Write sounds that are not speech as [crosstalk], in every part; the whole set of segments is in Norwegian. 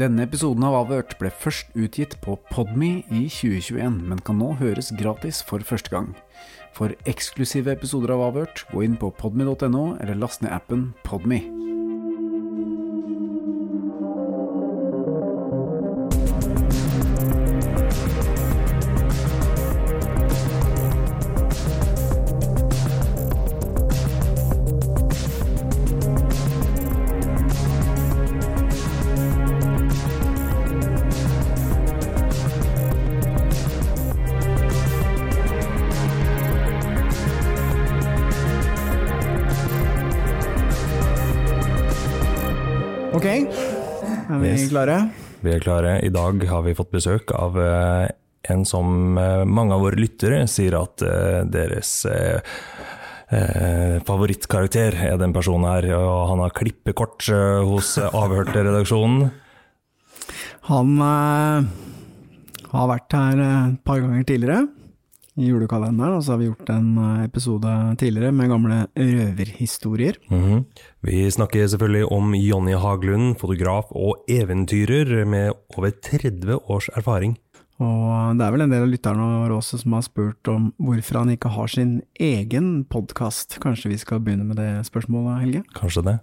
Denne episoden av Avhørt ble først utgitt på Podme i 2021, men kan nå høres gratis for første gang. For eksklusive episoder av Avhørt, gå inn på podme.no, eller last ned appen Podme. Klare. I dag har vi fått besøk av eh, en som eh, mange av våre lyttere sier at eh, deres favorittkarakter er den personen her, og han har klippekort hos eh, Avhørte-redaksjonen. Han har vært her et par ganger tidligere i julekalenderen, og så har vi gjort en eh, episode tidligere med gamle røverhistorier. Mhm. Vi snakker selvfølgelig om Jonny Haglund, fotograf og eventyrer med over 30 års erfaring. Og det er vel en del av lytterne våre også som har spurt om hvorfor han ikke har sin egen podkast. Kanskje vi skal begynne med det spørsmålet, Helge? Kanskje det?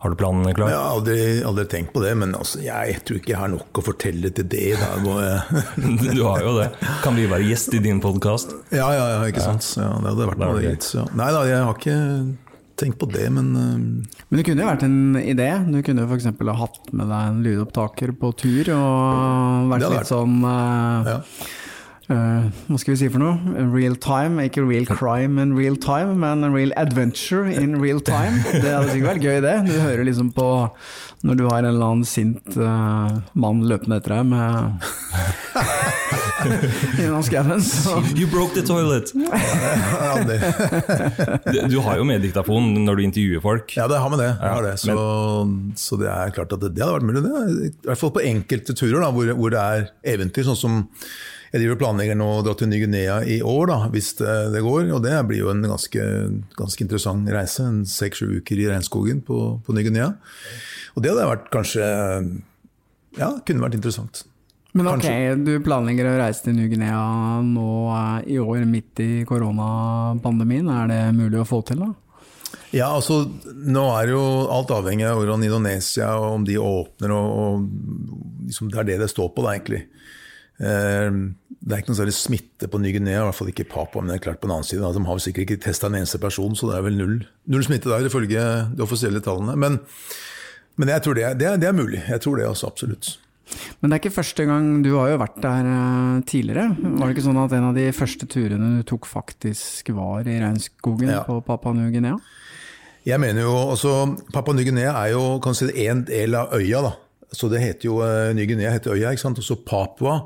Har du planen klar? Jeg har aldri, aldri tenkt på det, men altså, jeg tror ikke jeg har nok å fortelle til det. [laughs] Du har jo det. Kan vi være gjest i din podkast? Ja, ja, ja, ikke sant. Ja, det hadde vært noe greit. Ja. Nei da, jeg har ikke tenkt på det, men uh... Men det kunne jo vært en idé. Du kunne jo f.eks. ha hatt med deg en lydopptaker på tur, og vært vært. litt sånn uh... ja. Eh, Hva skal vi si for noe? Real time. Ikke real crime in real time, men real adventure in real time. Det hadde sikkert vært gøy, det. Du hører liksom på når du har en eller annen sint uh, mann løpende etter deg med [laughs] Gjennom skauen. You broke the toilet! [laughs] Du, du har jo med diktafon når du intervjuer folk. ja, det har med det. Har det. Så, så det er klart at det, det hadde vært mulig. Det. I hvert fall på enkelte turer da, hvor, hvor det er eventyr, sånn som jeg driver og planlegger nå å dra til Ny-Guinea i år, da, hvis det, går. Og det blir jo en ganske, ganske interessant reise. en Seks-sju uker i regnskogen på, på Ny-Guinea. Og det hadde vært kanskje Ja, kunne vært interessant. Men ok, Kanskje. du planlegger å reise til Ny-Guinea nå eh, i år, midt i koronapandemien. Er det mulig å få til, da? Ja, altså, nå er jo alt avhengig av hvordan Indonesia og om de åpner, og, og liksom, det er det det står på, da, egentlig. Eh, Det er ikke noe særlig smitte på Ny-Guinea, i hvert fall ikke Papua, men det er klart på den annen side, da, de har sikkert ikke testa en eneste person, så det er vel null, null smitte der, ifølge de offisielle tallene. Men, men jeg tror det er, det, er, det er mulig. Jeg tror det også, absolutt. Men det er ikke første gang, du har jo vært der eh, tidligere. Var det ikke sånn at en av de første turene du tok faktisk var i regnskogen Ja. på Papua Ny-Guinea? Jeg mener jo, altså, Papua Ny-Guinea er jo kanskje en del av øya. da. Så det heter jo, eh, Ny-Guinea heter øya, ikke sant? og så Papua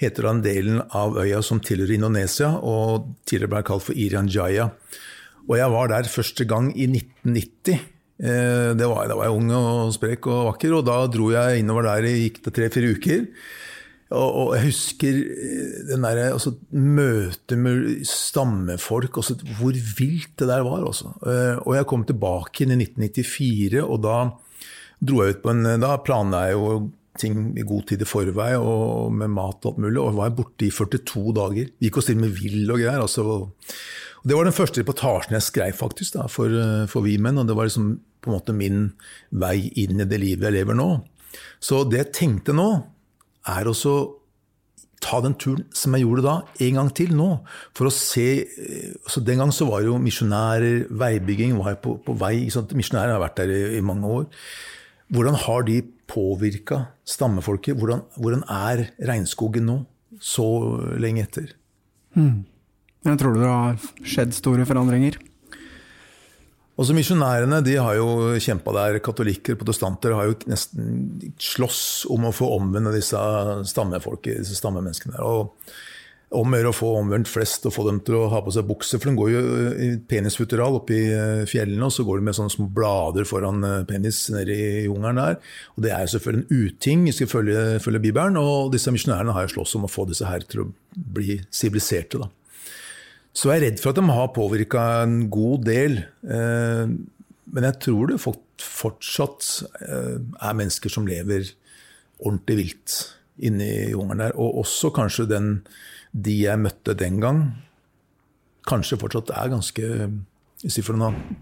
heter den delen av øya som tilhører Indonesia, og tidligere ble kalt for Irian Jaya. Og jeg var der første gang i 1990. Eh, Det var, da var jeg ung og sprek og vakker, og da dro jeg innover der i gikk det tre-fire uker. Og, og jeg husker eh, den der, altså, møtet med stammefolk, altså, hvor vilt det der var. Altså. Og jeg kom tilbake inn i 1994, og da dro jeg ut på en Da planla jeg jo ting i god tid i forvei, og med mat og alt mulig, og var borte i 42 dager. Gikk oss til med vill og greier. altså. Det var den første reportasjen jeg skrev faktisk da, for, eh, for Vi Menn, og det var liksom på en måte min vei inn i det livet jeg lever nå. Så det jeg tenkte nå, er også ta den turen som jeg gjorde da, en gang til nå. For å se altså Den gang så var jo misjonærer, veibygging var jo på, på vei. Misjonærer har vært der i, i mange år. Hvordan har de påvirka stammefolket? Hvordan, hvordan er regnskogen nå, så lenge etter? Jeg tror det har skjedd store forandringer. Også Misjonærene de har jo kjempa der. Katolikker protestanter har jo nesten slåss om å få omvende disse stammefolket, disse stammemenneskene. der. Og om å gjøre å få omvendt flest og få dem til å ha på seg bukse. For de går jo i penisfutteral oppe i eh, fjellene, og så går de med sånne små blader foran eh, penis nede i jungelen der. Og det er jo selvfølgelig en uting, vi vi følge, følge Bibelen. Og disse misjonærene har jo slåss om å få disse her til å bli siviliserte. da. Så jeg er redd for at de har påvirka en god del. Eh, men jeg tror det fortsatt er mennesker som lever ordentlig vilt inne i jungelen der. Og også kanskje den, de jeg møtte den gang, kanskje fortsatt er ganske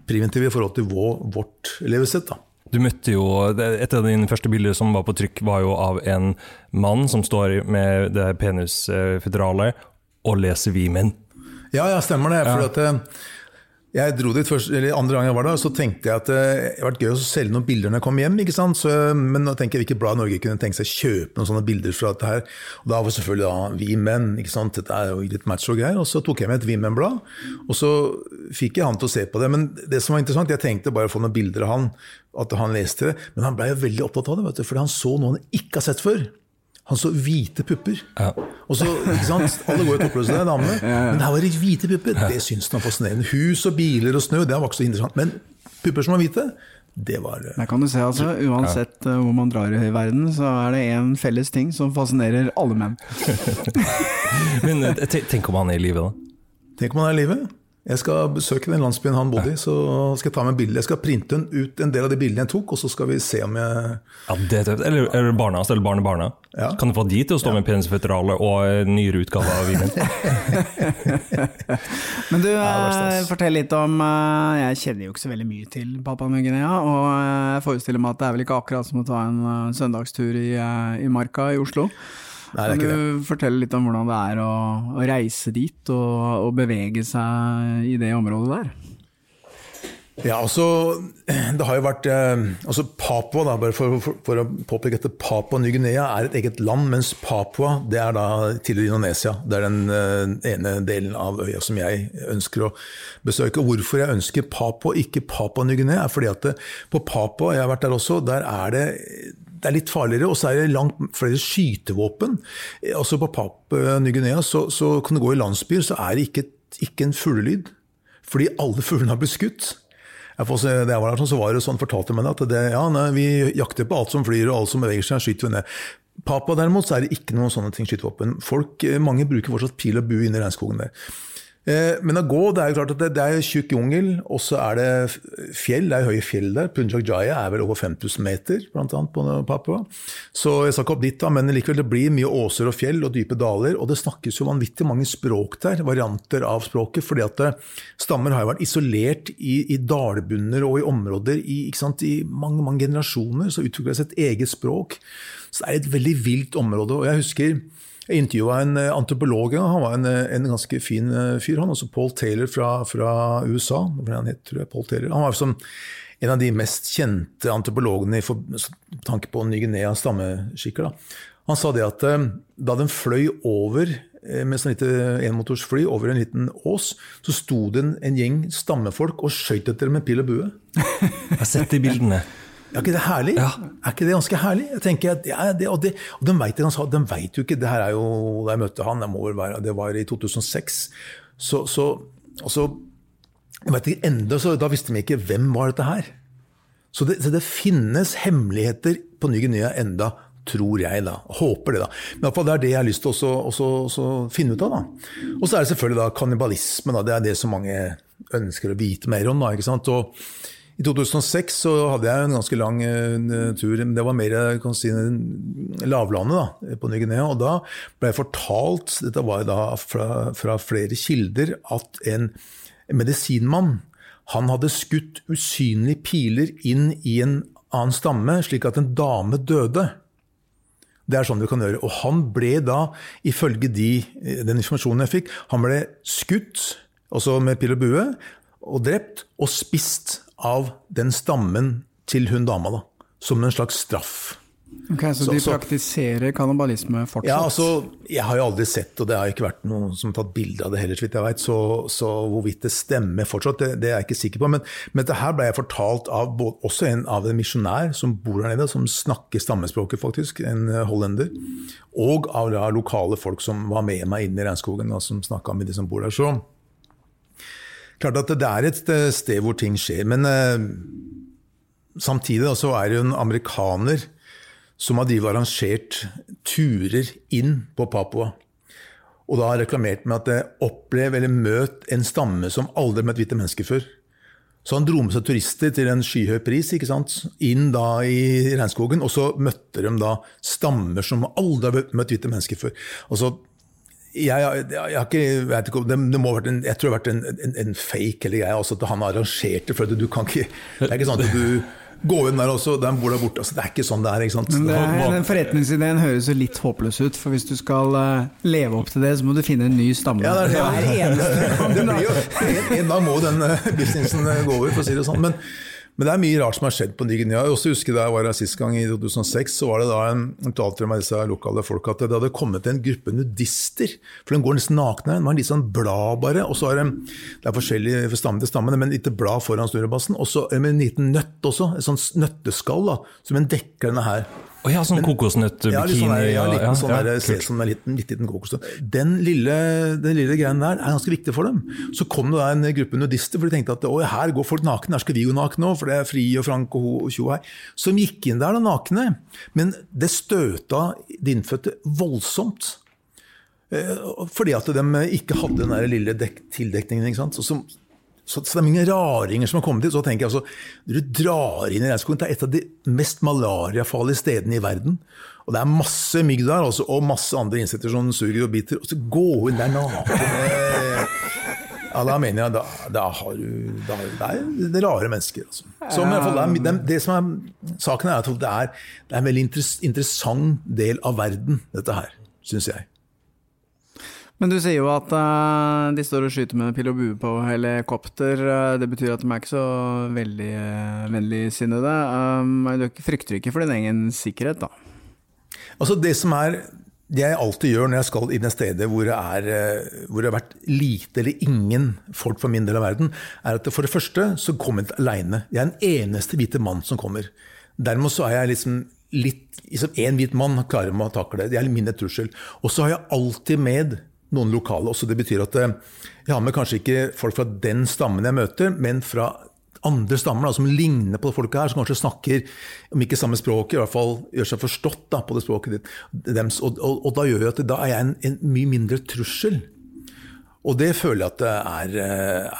primitive i forhold til vår, vårt levesett. da. Du møtte jo, Et av dine første bilder som var på trykk, var jo av en mann som står med det penisføderalet og leser Vi menn. Ja, ja, stemmer det. For at, eh, jeg dro dit først, eller Andre gang jeg var der, så tenkte jeg at eh, det hadde vært gøy å selge noen bilder når jeg kom hjem. ikke sant? Så, men da tenker jeg hvilket blad Norge kunne tenke seg å kjøpe noen sånne bilder fra dette her. Og da var selvfølgelig da Vi menn. ikke sant? Dette er jo litt macho greier. Og så tok jeg med et Vi menn-blad, og så fikk jeg han til å se på det. Men det som var interessant, jeg tenkte bare å få noen bilder av han, at han leste det. Men han blei veldig opptatt av det, vet du, fordi han så noe han ikke har sett før. Han så hvite pupper. Ja. Og så, ikke sant, Alle går jo toppløse der, damene. Men her var det hvite pupper. Det syntes han var fascinerende. Hus og biler og snø, det var ikke så interessant. Men pupper som var hvite, det var eh, Der kan du se, altså. Uansett ja. hvor man drar i verden, så er det én felles ting som fascinerer alle menn. [laughs] Men eh, tenk om han er i live, da. Tenk om han er i live. Jeg skal besøke den landsbyen han bodde i, så skal jeg ta med bilder. Jeg skal printe ut en del av de bildene jeg tok, og så skal vi se om jeg Ja, det er tøft. Eller, eller barna hans, eller barnebarna. Ja. Kan du få de til å stå med penisføteralet og nyere utgave av Vi? [laughs] Men du, eh, fortell litt om eh, Jeg kjenner jo ikke så veldig mye til Papua Ny-Guinea, og eh, jeg forestiller meg at det er vel ikke akkurat som å ta en eh, søndagstur i, eh, i marka i Oslo. Nei, Kan du fortelle litt om hvordan det er å, å reise dit og, og bevege seg i det området der? Ja, altså, det har jo vært eh, altså Papua, da, bare for, for, for å påpeke at Papua Ny-Guinea er et eget land, mens Papua det er da tidligere Indonesia. Det er den eh, ene delen av øya som jeg ønsker å besøke. Og Hvorfor jeg ønsker Papua, ikke Papua Ny-Guinea, er fordi at det, på Papua, jeg har vært der også, der er det det er litt farligere, og så er det langt flere skytevåpen. Eh, Altså På Papua Ny-Guinea så, så kan du gå i landsbyer, så er det ikke, ikke en fuglelyd. Fordi alle fuglene har blitt skutt. Se, jeg var der, så var det sånn, fortalte meg at det, ja, nei, vi jakter på alt som flyr og alt som beveger seg, skyter vi ned. Papua derimot så er det ikke noen sånne ting skytevåpen. Folk, eh, mange bruker fortsatt pil og bue inne i regnskogen der. Eh, Men å gå, det er jo klart at det, det er tjukk jungel, og så er det fjell, det er høye fjell der. Punjab Jaya er vel over 5000 meter, blant annet på Papua. Så jeg skal ikke opp dit, da, men likevel det blir mye åser og fjell og dype daler. Og det snakkes jo vanvittig mange språk der, varianter av språket, fordi at eh, stammer har jo vært isolert i, i dalbunner og i områder i, sant, i mange, mange generasjoner. Så utvikler det seg et eget språk. Så det er et veldig vilt område. og jeg husker jeg intervjua en eh, antropolog en. Han var en, eh, en ganske fin eh, fyr. Han også Paul Taylor fra, fra USA. Han het, jeg. Han var som en av de mest kjente antropologene i for- tanke på Ny-Guineas stammeskikker. Han sa det at da den fløy over med sånn lite enmotorsfly over en liten ås, så sto det en, en gjeng stammefolk og skøyt etter dem med pil og bue. [laughs] Jeg har sett de bildene. Er ikke det herlig? Ja. Er ikke det ganske herlig? Jeg tenker at ja, det, Og, det, og de vet jo ikke Det her er jo Da jeg møtte han, det, må være, det var i 2006. Så, så, og så ikke, enda, så Da visste vi ikke hvem var dette her. Så det, så det finnes hemmeligheter på Ny-Guinea enda, tror jeg. da, Håper det, da. Men i hvert fall det er det jeg har lyst til å finne ut av. da. Og så er det selvfølgelig da kannibalisme. da, Det er det som mange ønsker å vite mer om. da, ikke sant? Og i 2006 så hadde jeg en ganske lang uh, tur, men det var mer kan si, lavlandet da, på Ny-Guinea. Og da ble jeg fortalt, dette var da fra, fra flere kilder, at en medisinmann han hadde skutt usynlige piler inn i en annen stamme, slik at en dame døde. Det er sånn du kan gjøre. Og han ble da, ifølge de, den informasjonen jeg fikk, han ble skutt, også med pil og bue, og drept og spist av den stammen til hun dama, da. Som en slags straff. Ok, Så, de så- praktiserer kannibalisme fortsatt? Ja, altså, Jeg har jo aldri sett, og det har ikke vært noen som har tatt bilde av det heller, så vidt jeg veit, så, så hvorvidt det stemmer fortsatt, det, det er jeg ikke sikker på. Men, men dette her ble jeg fortalt av både, også en av en misjonær som bor der nede, som snakker stammespråket, faktisk, en hollender. Og av lokale folk som var med meg inn i regnskogen, da, som snakka med de som bor der. Så klart at det er et eh, sted hvor ting skjer. Men eh, samtidig da, så er det jo en amerikaner som har drivet arrangert turer inn på Papua. Og da har reklamert med at det opplev eller møt en stamme som aldri møtt hvite mennesker før. Så han dro med seg turister til en skyhøy pris, ikke sant? inn da i regnskogen. Og så møtte de da stammer som aldri har møtt hvite mennesker før. Og så, jeg, jeg, har ikke, vet ikke, det, det må ha vært en, jeg tror det har vært en, en, en fake eller greie, altså at han arrangerte for det. du kan ikke, Det er ikke sånn at du går inn der også, den bor der borte. Altså, det er ikke sånn det er. ikke sant? Men det er, den forretningsideen høres jo litt håpløs ut, for hvis du skal uh, leve opp til det, så må du finne en ny stamme. Ja, det er det. eneste [laughs] det blir jo, en, en dag må den uh, businessen uh, gå over, for å si det sånn. Men, men, det er mye rart som har skjedd på Ny Guinea. Jeg også husker Da jeg var her sist gang, i 2006, så var det da en fortalte meg disse lokale folk at det hadde kommet en gruppe nudister. For de går nesten nakne. De har litt sånn blad bare. og så har de, Det er forskjellig fra stamme til stamme, men et blad foran snurrebassen. Og så med en liten nøtt også. Et sånt nøtteskall da, som en dekker denne her. Å ja, sånn kokosnøttbikini. Ja, sånn der, ja, liten, ja, sånn der, ja, som en liten, liten kokosnøtt. Den lille, den lille greien der er ganske viktig for dem. Så kom det en gruppe nudister, for de tenkte at her går folk nakne, her skal vi gå nakne òg, for det er Fri og Frank og, og tjo her. Som gikk inn der da nakne. Men det støta de innfødte voldsomt. Eh, Fordi at de ikke hadde den der lille dek tildekningen. ikke sant? Så, så, så, det er mange raringer som har kommet dit. Så tenker jeg altså, Du drar inn i regnskogen. Det er et av de mest malariafarlige stedene i verden. Og det er masse mygg der, også, og masse andre insekter som suger og biter. Og så gå inn der naken Ja, da mener jeg da, da har du da, Det er rare mennesker. Altså. Så, men fall, det, er, det som er saken er at det er, det er en veldig interessant del av verden, dette her, syns jeg. Men du sier jo at uh, de står og skyter med pil og bue på helikopter. Uh, det betyr at de er ikke så veldig uh, vennligsinnede. Um, du frykter ikke for din egen sikkerhet, da? Altså Det som er det jeg alltid gjør når jeg skal inn et sted hvor, hvor det har vært lite eller ingen folk fra min del av verden, er at for det første så kommer jeg aleine. Jeg er den eneste hvite mann som kommer. Dermed så er jeg liksom litt liksom hvit mann klarer å takle det. Det er mindre trussel. Og så har jeg alltid med noen lokale også. Det betyr at jeg har med kanskje ikke folk fra den stammen jeg møter, men fra andre stammer da, som ligner på folka her, som kanskje snakker om ikke samme språk, i hvert fall gjør seg forstått da, på det språket ditt. Dems, og, og, og, da gjør jeg at da er jeg en, en mye mindre trussel. Og det føler jeg at det er,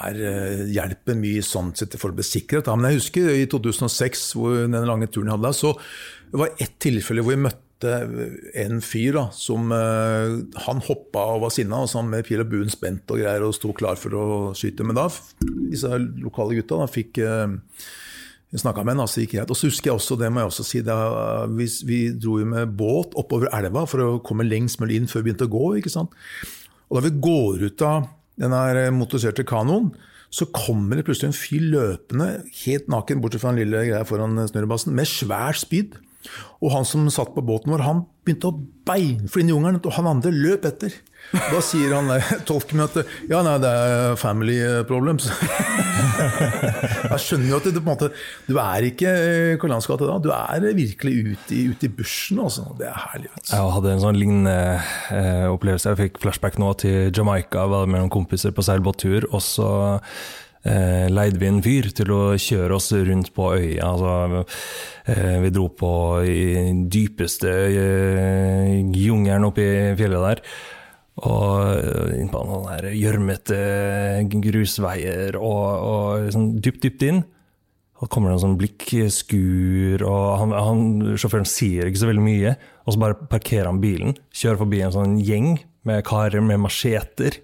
er hjelper mye sånn sett for å sikkerhet. Men jeg husker i 2006, hvor den lange turen jeg hadde så så det var ett tilfelle hvor vi møtte en fyr da, som uh, Han hoppa og var sinna, og sånn med pil og buen spent og greier og sto klar for å skyte. Men da disse lokale gutta da, fikk uh, snakka med ham, så gikk greit. Og så husker jeg også, det må jeg også si, da, vi, vi dro jo med båt oppover elva for å komme lengst mulig inn før vi begynte å gå. ikke sant? Og da vi går ut av den motoriserte kanoen, så kommer det plutselig en fyr løpende, helt naken, bortsett fra den lille greia foran snurrebassen, med svært spyd. Og han som satt på båten vår, han begynte å beinfly inn i jungelen, og han andre løp etter. Da sier han tolken min at ja, nei, det er family problems. [laughs] Jeg skjønner jo at du, på en måte, du er ikke Karl gate da, du er virkelig ute i, ute i bushen. Altså. Det er herlig. Vet. Jeg hadde en sånn lignende eh, opplevelse. Jeg fikk flashback nå til Jamaica. Var med noen kompiser på seilbåttur. og så eh, leide vi en fyr til å kjøre oss rundt på øya. Altså, eh, vi dro på i dypeste eh, jungelen oppe i fjellet der. Og inn på noen gjørmete grusveier og, og sånn dypt, dypt inn. Og kommer det en sånn blikkskur, og han, han, sjåføren sier ikke så veldig mye. Og så bare parkerer han bilen, kjører forbi en sånn gjeng med karer med macheter.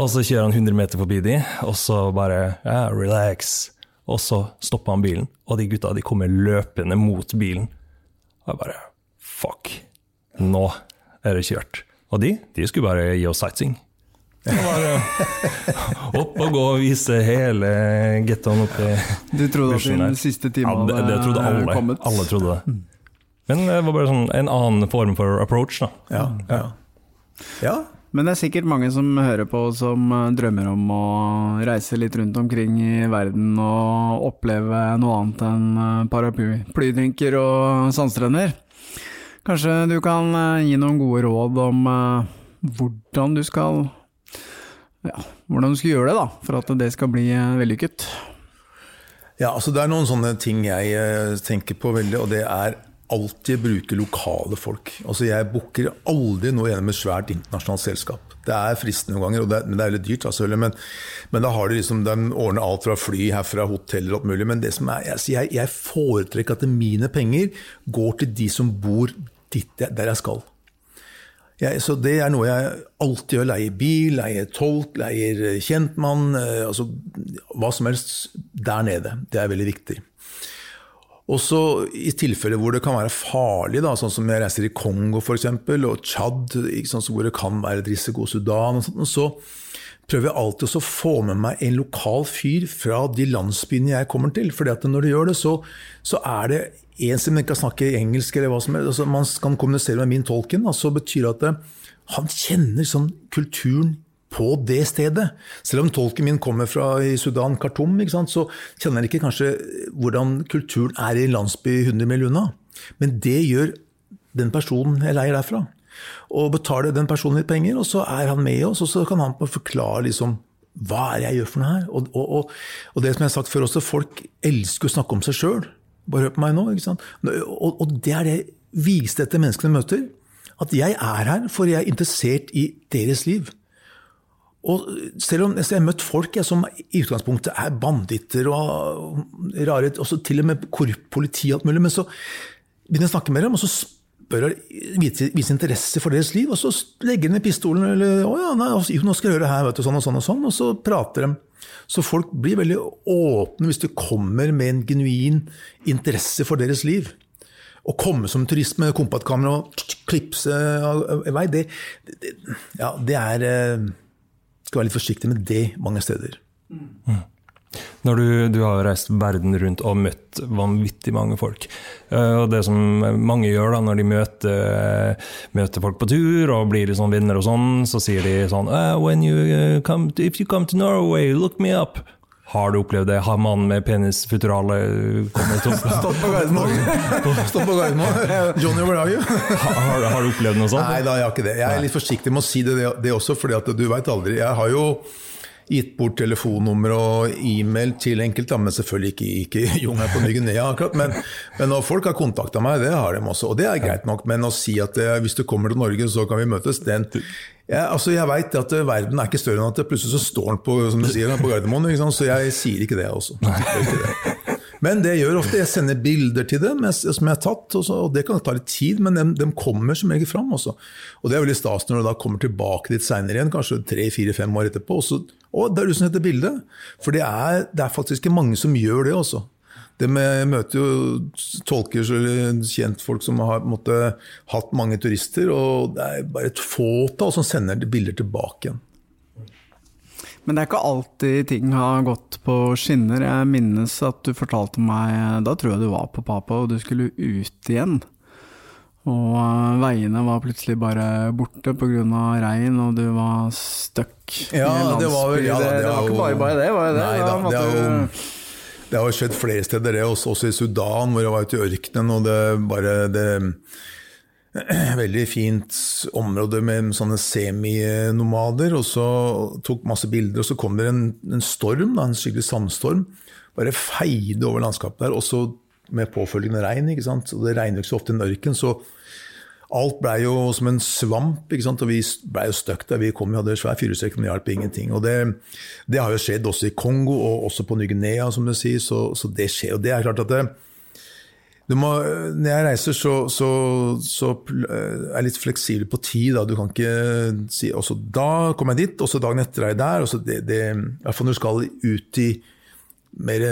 og så kjører han 100 meter forbi de, og så bare ja, relax. Og så stopper han bilen, og de gutta de kommer løpende mot bilen. Og jeg bare fuck, nå er det kjørt. Og de, de skulle bare gi oss sightseeing. Bare opp og gå og vise hele gettoen oppi Du trodde at din siste time ja, det, det trodde alle. kommet? Alle trodde det. Men det var bare sånn en annen form for approach, da. Ja, ja. Ja. Men det er sikkert mange som hører på som eh, drømmer om å reise litt rundt omkring i verden og oppleve noe annet enn eh, paraplydrinker og sandstrender. Kanskje du kan eh, gi noen gode råd om hvordan du skal ja, hvordan du skal gjøre det da, for at det skal bli vellykket? Ja, altså Det er noen sånne ting jeg tenker på veldig, og det er alltid bruke lokale folk. Altså Jeg booker aldri noe gjennom et svært internasjonalt selskap. Det er fristende noen ganger, det men det er litt dyrt. Altså, men, men, da har de liksom, de ordner alt fra fly herfra, hoteller og alt mulig. Men det som er, jeg, jeg foretrekker at mine penger går til de som bor dit, der jeg skal. Jeg, så Det er noe jeg alltid gjør. Leier bil, leier tolk, leier kjentmann. Eh, altså hva som helst der nede. Det er veldig viktig. Også i tilfeller hvor det kan være farlig, da, sånn som jeg reiser i Kongo for eksempel, og Tsjad, hvor det kan være et risiko, Sudan og sånt, så prøver jeg alltid å få med meg en lokal fyr fra de landsbyene jeg kommer til. fordi at når du gjør det, så, så er det en som ikke kan snakke engelsk, eller hva som helst, altså man kan kommunisere med min tolken, så betyr det at han kjenner sånn kulturen på det stedet. Selv om tolken min kommer fra i Sudan, Khartoum, så kjenner han ikke kanskje hvordan kulturen er i landsby 100 mil unna. Men det gjør den personen jeg leier derfra. Og betaler den personen litt penger, og så er han med oss, og så kan han forklare liksom hva er det jeg gjør for noe her? Og, og, og, og det som jeg har sagt før også, folk elsker å snakke om seg sjøl. Bare hør på meg nå. ikke sant? Og, det er det viste etter menneskene møter. At jeg er her for jeg er interessert i deres liv. Og selv om jeg har møtt folk jeg, som i utgangspunktet er banditter og rare, også til og med korrupt politi og alt mulig, men så begynner jeg å snakke med dem, og så spør jeg viser, vise interesse for deres liv, og så legger de ned pistolen eller 'Å ja, nei, altså, nå skal jeg gjøre det her', vet du, sånn og sånn og sånn, og så prater de. Så folk blir veldig åpne hvis du kommer med en genuin interesse for deres liv. Å komme som turist med kompaktkamera og klipse av vei, det, det, ja, det er eh, skal være litt forsiktig med det mange steder. Mm. Når du, du, har reist verden rundt og møtt vanvittig mange folk. Eh, og det som mange gjør da, når de møter, møter folk på tur og blir liksom venner og sånn, så sier de sånn uh, When you eh, come to, If you come to Norway, look me up. Har du opplevd det? Har mannen med penisfuturale kommet opp? [laughs] Stått på Gardermoen! Stått på Gardermoen. Johnny, hvor er har, har, du opplevd noe sånt? Nei da, jeg har ikke det. Jeg er litt forsiktig med å si det, det også, for du veit aldri. Jeg har jo gitt bort telefonnummer og e-mail til enkelte, men selvfølgelig ikke, ikke jungelen på Ny-Guinea akkurat. Men, men, når folk har kontakta meg, det har de også, og det er greit nok. Men å si at eh, hvis du kommer til Norge, så kan vi møtes, den jeg, altså jeg veit at eh, verden er ikke større enn at plutselig så står den på, som du sier, på Gardermoen. Så jeg sier ikke det også. Men det jeg gjør ofte, jeg sender bilder til dem som jeg har tatt, og, så, og det kan ta litt tid, men de, de kommer som regel fram. Også. Og det er veldig stas når du da kommer tilbake dit seinere igjen, kanskje tre-fire-fem år etterpå. Og, så, å, det er du som heter bildet! For det er, det er faktisk mange som gjør det også. Det med, møter jo tolker eller kjentfolk som har måte, hatt mange turister, og det er bare et fåtall som sender bilder tilbake igjen. Men det er ikke alltid ting har gått på skinner. Jeg minnes at du fortalte meg Da tror jeg du var på Papa, og du skulle ut igjen. Og eh, veiene var plutselig bare borte pga. regn, og du var stuck ja, i landsbyen. Det var, vel, ja, det, det var ikke bare bare det, var det? Nei, da, det er jo det har skjedd flere steder, det, også, også i Sudan, hvor jeg var ute i ørkenen. og det bare det, [clears throat] Veldig fint område med sånne seminomader. og så Tok masse bilder, og så kom det en, en storm, da, en skikkelig sandstorm. Bare feide over landskapet der, også med påfølgende regn. ikke sant? Og Det regner ikke så ofte i en ørken. så Alt blei jo som en svamp, ikke sant? og vi blei jo stuck der. Vi kom, vi hadde svær fyrestrekk, men det hjalp ingenting. Og det, det, har jo skjedd også i Kongo, og også på Ny-Guinea, som du sier. Så, så, det skjer. Og det er klart at det, må, når jeg reiser, så, så, så, er jeg litt fleksibel på tid. Da. Du kan ikke si også da kommer jeg dit, og så dagen etter er jeg der. Også det, det, I hvert fall når du skal ut i mer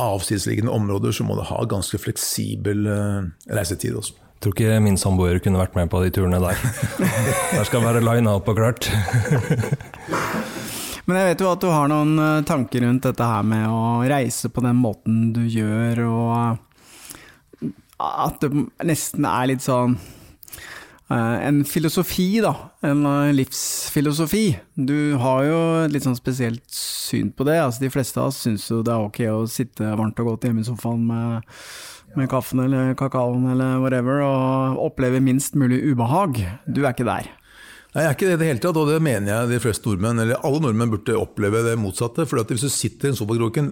avsidesliggende områder, så må du ha ganske fleksibel eh, reisetid. også tror ikke min samboer kunne vært med på de turene der. [laughs] Der skal være lina opp og klart. [laughs] Men jeg vet jo at du har noen eh, tanker rundt dette her med å reise på den måten du gjør, og eh, at det nesten er litt sånn eh, en filosofi, da. En livsfilosofi. Du har jo et litt sånn spesielt syn på det. Altså, de fleste av oss syns jo det er ok å sitte varmt og godt hjemme i sofaen med med kaffen eller kakaoen eller whatever, og opplever minst mulig ubehag. Du er ikke der. Nei, jeg er ikke det i det hele tatt, og det mener jeg de fleste nordmenn, eller alle nordmenn burde oppleve det motsatte. for hvis du sitter i en sofakroken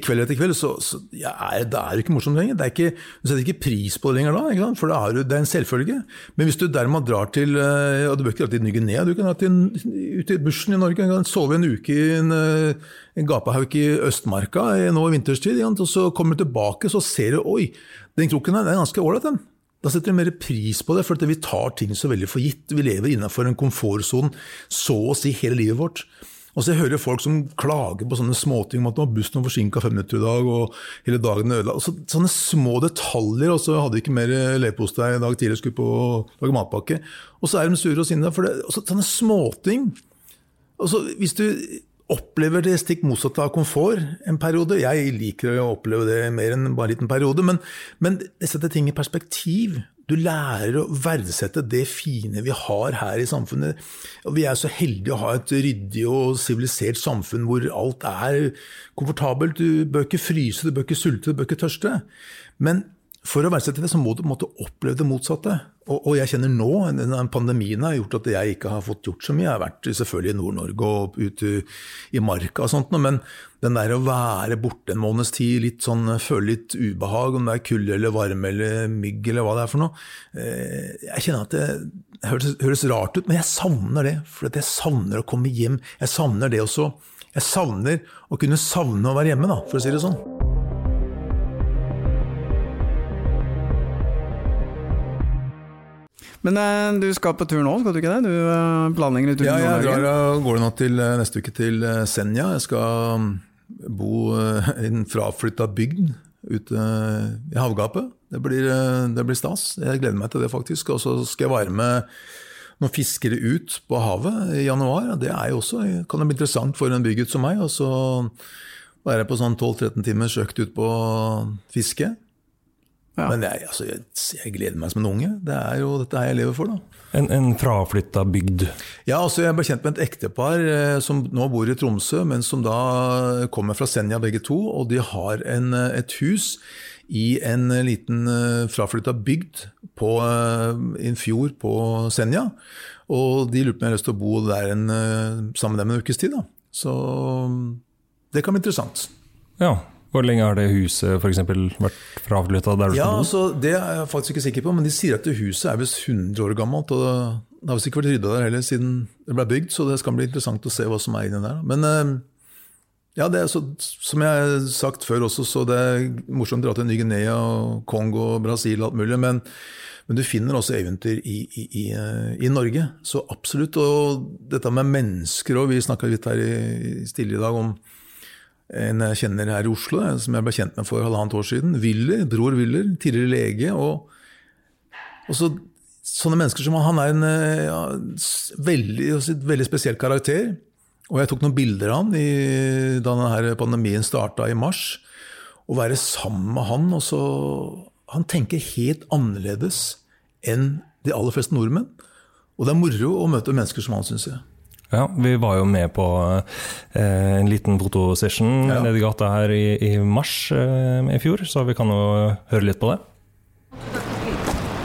kveld etter kveld, så, så ja, det er ikke morsomt lenger. Det er ikke, du setter ikke pris på det lenger da, for da er det er en selvfølge. Men hvis du dermed drar til eh, og Du bør ikke dra til Ny-Guinea, du kan dra til, ut i bushen i Norge. Du kan sove en uke i en, eh, en gapahauk i Østmarka nå i vinterstid, og så kommer du tilbake så ser du oi, den kroken her den er ganske ålreit, den. Da setter vi mer pris på det, for vi tar ting så veldig for gitt. Vi lever innenfor en komfortsone så å si hele livet vårt. Og så jeg hører folk som klager på sånne småting om at bussen var forsinka fem minutter i dag, og hele dagen er ødelagt. Så, sånne små detaljer. Og så hadde vi ikke mer leverpostei i dag tidlig, skulle på å lage matpakke. Og så er de sure og sinna for det. Sånne småting. Og så hvis du opplever det stikk motsatte av komfort en periode. Jeg liker å oppleve det mer enn bare en liten periode, men, men det setter ting i perspektiv. Du lærer å verdsette det fine vi har her i samfunnet. Vi er så heldige å ha et ryddig og sivilisert samfunn hvor alt er komfortabelt. Du bør ikke fryse, du bør ikke sulte, du bør ikke tørste. Men for å verdsette det, så må du måte oppleve det motsatte. Og, og jeg kjenner nå, den pandemien har gjort at jeg ikke har fått gjort så mye. Jeg har vært selvfølgelig i Nord-Norge og ute i marka og sånt, men den der å være borte en måneds tid, litt sånn, føle litt ubehag, om det er kulde eller varme eller mygg eller hva det er for noe eh, Jeg kjenner at det høres, høres rart ut, men jeg savner det. For jeg savner å komme hjem. Jeg savner det også. Jeg savner å kunne savne å være hjemme, da, for å si det sånn. Men eh, du skal på tur nå, skal du ikke det? Du eh, planlegger tur Ja, til jeg Nord-Norge? drar av gårde nå til eh, neste uke til eh, Senja. Jeg skal mm, bo eh, i en fraflytta bygd ute eh, i havgapet. Det blir, eh, det blir stas. Jeg gleder meg til det, faktisk. Og så skal jeg være med noen fiskere ut på havet i januar. Det er jo også, kan det bli interessant for en bygutt som meg. Og så være på sånn 12-13 timers økt ut på fiske. Ja. Men jeg, altså, jeg, jeg gleder meg som en unge. Det er jo dette her jeg lever for, da. En, en fraflytta bygd. Ja, altså Jeg ble kjent med et ektepar eh, som nå bor i Tromsø, men som da kommer fra Senja begge to. Og de har en, eh, et hus i en eh, liten eh, fraflytta bygd på eh, en fjord på Senja. Og de lurte på om jeg hadde lyst til å bo der en, eh, sammen med dem en ukes tid. da. Så det kan bli interessant. Ja. Hvor lenge har det huset for eksempel, vært fraflytta der du Ja, skal bo? altså, Det er jeg faktisk ikke sikker på, men de sier at det huset er visst 100 år gammelt. og Det har visst ikke vært rydda der heller siden det ble bygd, så det skal bli interessant å se hva som er inni der. Men eh, ja, det er så, som jeg har sagt før også, så det er morsomt å dra til Ny-Guinea, og Kongo, Brasil og alt mulig. men men du finner også eventyr i, i, i, eh, i Norge, så absolutt. Og dette med mennesker òg, vi snakka litt her i, stille i dag om en jeg kjenner her i Oslo, eh, som jeg ble kjent med for halvannet år siden. Willer, Bror Willer, tidligere lege. og, og så, Sånne mennesker som han, er en eh, ja, veldig, veldig spesiell karakter. Og jeg tok noen bilder av han da denne pandemien starta i mars. Å være sammen med han og så, Han tenker helt annerledes enn de aller fleste nordmenn. Og det er moro å møte mennesker som han, syns jeg. Ja, vi var jo med på eh, en liten fotosession Ja. nede i gata her i, i mars eh, i fjor, så vi kan jo høre litt på det.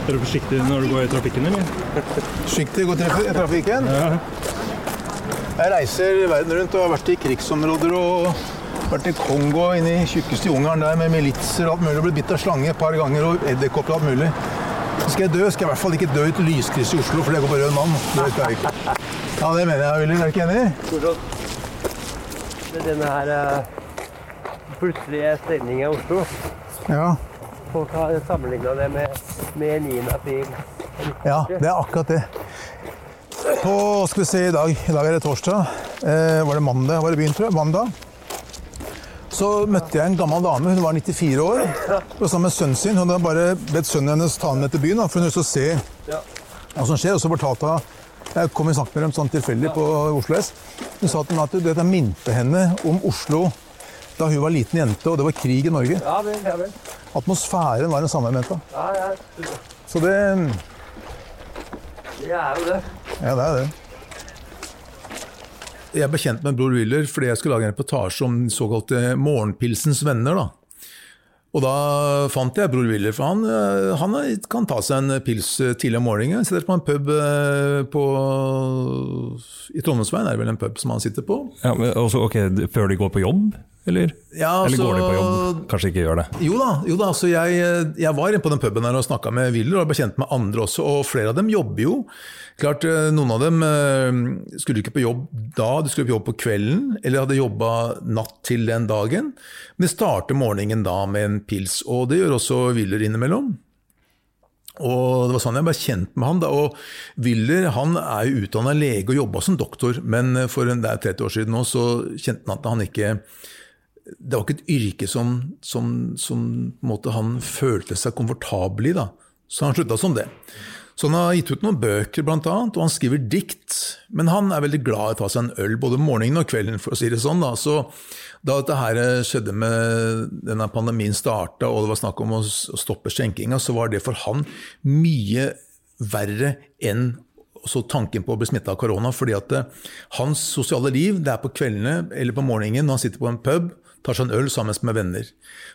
Er du forsiktig når du går i trafikken, eller? [laughs] Forsiktig, gå i trafikken. Jeg reiser verden rundt og har vært i krigsområder og vært i Kongo, inne i tjukkeste jungelen der med militser og alt mulig. Blitt bitt av slange et par ganger og edderkopper og alt mulig. Skal jeg dø, skal jeg i hvert fall ikke dø i et lyskryss i Oslo, for det går på rød mann. Det skal jeg ikke. Ja, det mener jeg, Willy. Er du ikke enig? denne her eh, plutselige stengningen i Oslo. Ja. Folk har sammenligna det med, med 9. april. Ja, det er akkurat det. På skal vi se, i dag, i dag er det torsdag. Eh, var det mandag? Var det begynt, tror jeg? Mandag. Så møtte jeg en gammel dame. Hun var 94 år. og sammen med sønnen sin. Hun hadde bare bedt sønnen hennes ta henne med til byen, for hun ville se hva som skjer. Og så fortalte hun Jeg kom i snakk med dem sånn tilfeldig på Oslo S. Hun sa til meg at dette minte henne om Oslo da hun var liten jente, og det var krig i Norge. Ja vel, ja vel. Atmosfæren var den samme, mente ja. Så det Det er jo det. Ja, det er det. Jeg ble kjent med Bror Willer fordi jeg skulle lage en reportasje om den såkalte Morgenpilsens venner. da. Og da fant jeg Bror Willer, for han, eh, han kan ta seg en pils eh, tidlig om morgenen. Sitter på en pub eh, på, I Trondheimsveien er det vel en pub som han sitter på. Ja, men også, ok, Før de går på jobb, eller? Ja, eller går de på altså- jobb? Kanskje ikke gjør det. Jo da, jo da altså jeg, jeg var inne på den puben her og snakka med Willer, og ble kjent med andre også, og flere av dem jobber jo. Klart, eh, Noen av dem eh, skulle ikke på jobb da, de skulle på jobb på kvelden, eller hadde jobba natt til den dagen. Men de starter morgenen da med en pils, og det gjør også Willer innimellom. Og Det var sånn jeg ble kjent med han. da, og Willer han er jo utdanna lege og jobba som doktor, men for det er 30 år siden nå, så kjente han at han ikke Det var ikke et yrke som, som, som han følte seg komfortabel i. da, Så han slutta som det. Så han har gitt ut noen bøker, blant annet, og han skriver dikt. Men han er veldig glad i å ta seg en øl både morgenen og kvelden, for å si det sånn. da, så da dette her skjedde med denne pandemien starta, og det var snakk om å stoppe skjenkinga, så var det for han mye verre enn så tanken på å bli smitta av korona. fordi at eh, hans sosiale liv det er på kveldene eller på morgenen når han sitter på en pub, tar seg en øl sammen med venner.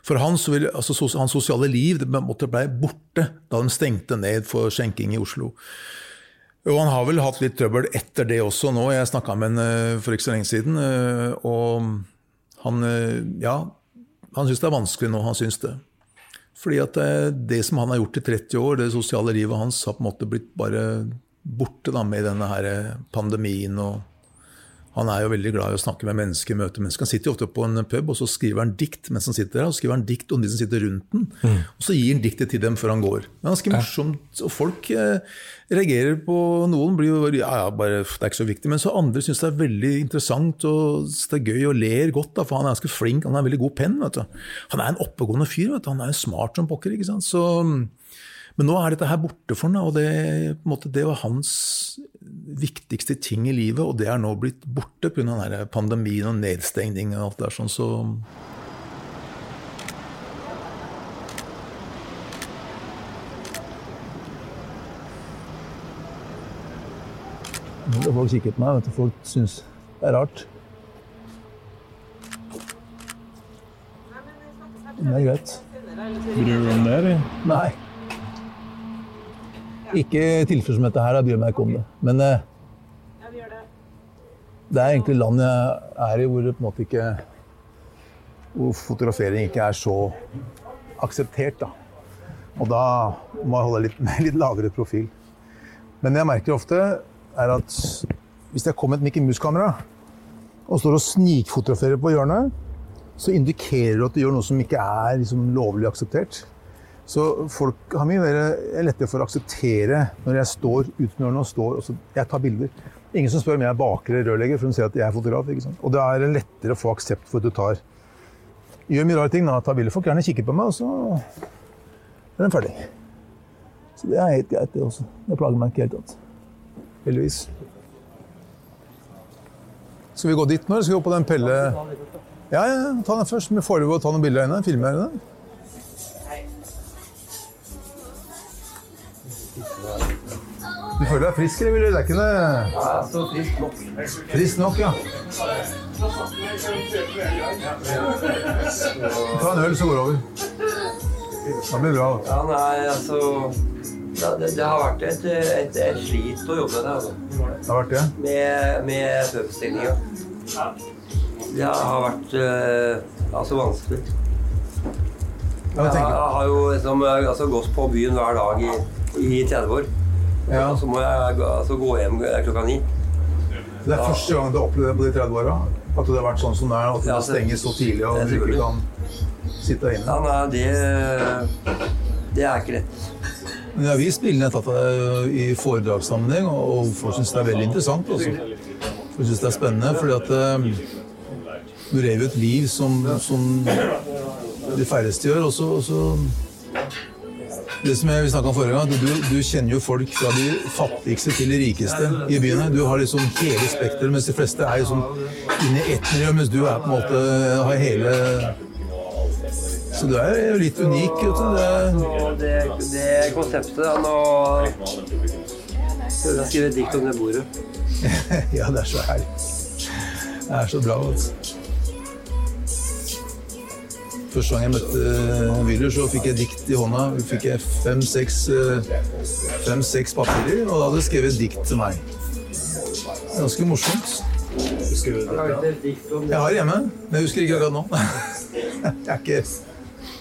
For hans, altså, hans sosiale liv måtte ble borte da de stengte ned for skjenking i Oslo. Og han har vel hatt litt trøbbel etter det også nå. Jeg snakka med han eh, for ikke så lenge siden, eh, og han eh, Ja, han syns det er vanskelig nå. Han syns det. Fordi at det som han har gjort i 30 år, det sosiale livet hans, har på en måte blitt bare borte da med denne her pandemien. og Han er jo veldig glad i å snakke med mennesker, møte mennesker. Han sitter jo ofte på en pub og så skriver han dikt mens han sitter der, og så skriver han dikt om de som sitter rundt den. Og så gir han diktet til dem før han går. Det er ganske morsomt. Og folk eh, reagerer på Noen blir jo ja, ja, bare, det er ikke så viktig, men så andre syns det er veldig interessant og det er gøy og ler godt, da, for han er ganske flink. Han har en veldig god penn. vet du. Han er en oppegående fyr. vet du. Han er jo smart som pokker. ikke sant? Så, men nå er dette her borte for ham, og det, måte, det var hans viktigste ting i livet, og det er nå blitt borte pga. pandemien og nedstengning og alt det der. sånn, så... Folk kikker på meg, vet du. Folk syns det er rart. Det er greit. Bryr du deg om det, eller? Nei. Ikke tilfeller som dette her, jeg bryr meg ikke om det. Men eh, det er egentlig land jeg er i hvor det på en måte ikke Hvor fotografering ikke er så akseptert, da. Og da må jeg holde litt, med [laughs] litt lavere profil. Men det jeg merker ofte, er at hvis jeg kommer med et Mickey Mouse-kamera og står og snikfotograferer på hjørnet, så indikerer du at du gjør noe som ikke er liksom, lovlig akseptert. Så folk har mye mer lettere for å akseptere når jeg står utenfor og står og så, Jeg tar bilder. Ingen som spør om jeg er baker eller rørlegger, for de ser at jeg er fotograf. Og det er lettere å få aksept for at du tar Gjør mye rare ting, da. Tar bilder. Folk gjerne kikker på meg, og så er den ferdig. Så det er helt greit, det også. Det plager meg ikke helt. Tatt. Heldigvis. Skal vi gå dit nå, eller skal vi gå på den Pelle Ja, ja, ta den først. Med får å ta noen bilder av henne? Filme henne? Du føler deg frisk, eller Det er ikke det? Ja, så frisk nok. Frisk nok, ja. Ta en øl, så går det over. Det blir bra. Ja, nei, altså det, det har vært et, et, et slit å jobbe med det, altså. Det har vært det. Med, med pubstillinga. Det har vært uh, altså vanskelig. Jeg Jeg har jo liksom, altså, gått på byen hver dag i, i 30 år. Ja. Og så må jeg altså, gå hjem klokka ni. det er første gang du har opplevd det på de 30 åra? At det har vært sånn som det er? At det Ja, stenger så tidlig og du ikke kan sitte inne? Ja, nei, det, det er ikke lett. Har tatt av deg i foredragssammenheng, og folk syns det er veldig interessant. Også. Folk syns det er spennende, fordi at eh, du lever et liv som, som de færreste gjør. Og så Det som jeg, snakka om forrige gang, du, du kjenner jo folk fra de fattigste til de rikeste i byene. Du har liksom hele spekteret, mens de fleste er liksom inne i ett miljø, mens du er på en måte har hele Så du er jo litt unik. Vet du. Det, det, konseptet da, Nå prøver jeg å skrive et dikt om det bordet. [laughs] Ja, det er så herlig. Det er så bra. Altså. Første gang jeg møtte Wyller, så fikk jeg dikt i hånda. Fikk jeg fem-seks fem, seks papirer, og da hadde de skrevet dikt til meg. Ganske morsomt. Jeg har det hjemme, men jeg husker ikke akkurat nå. [laughs] Jeg er ikke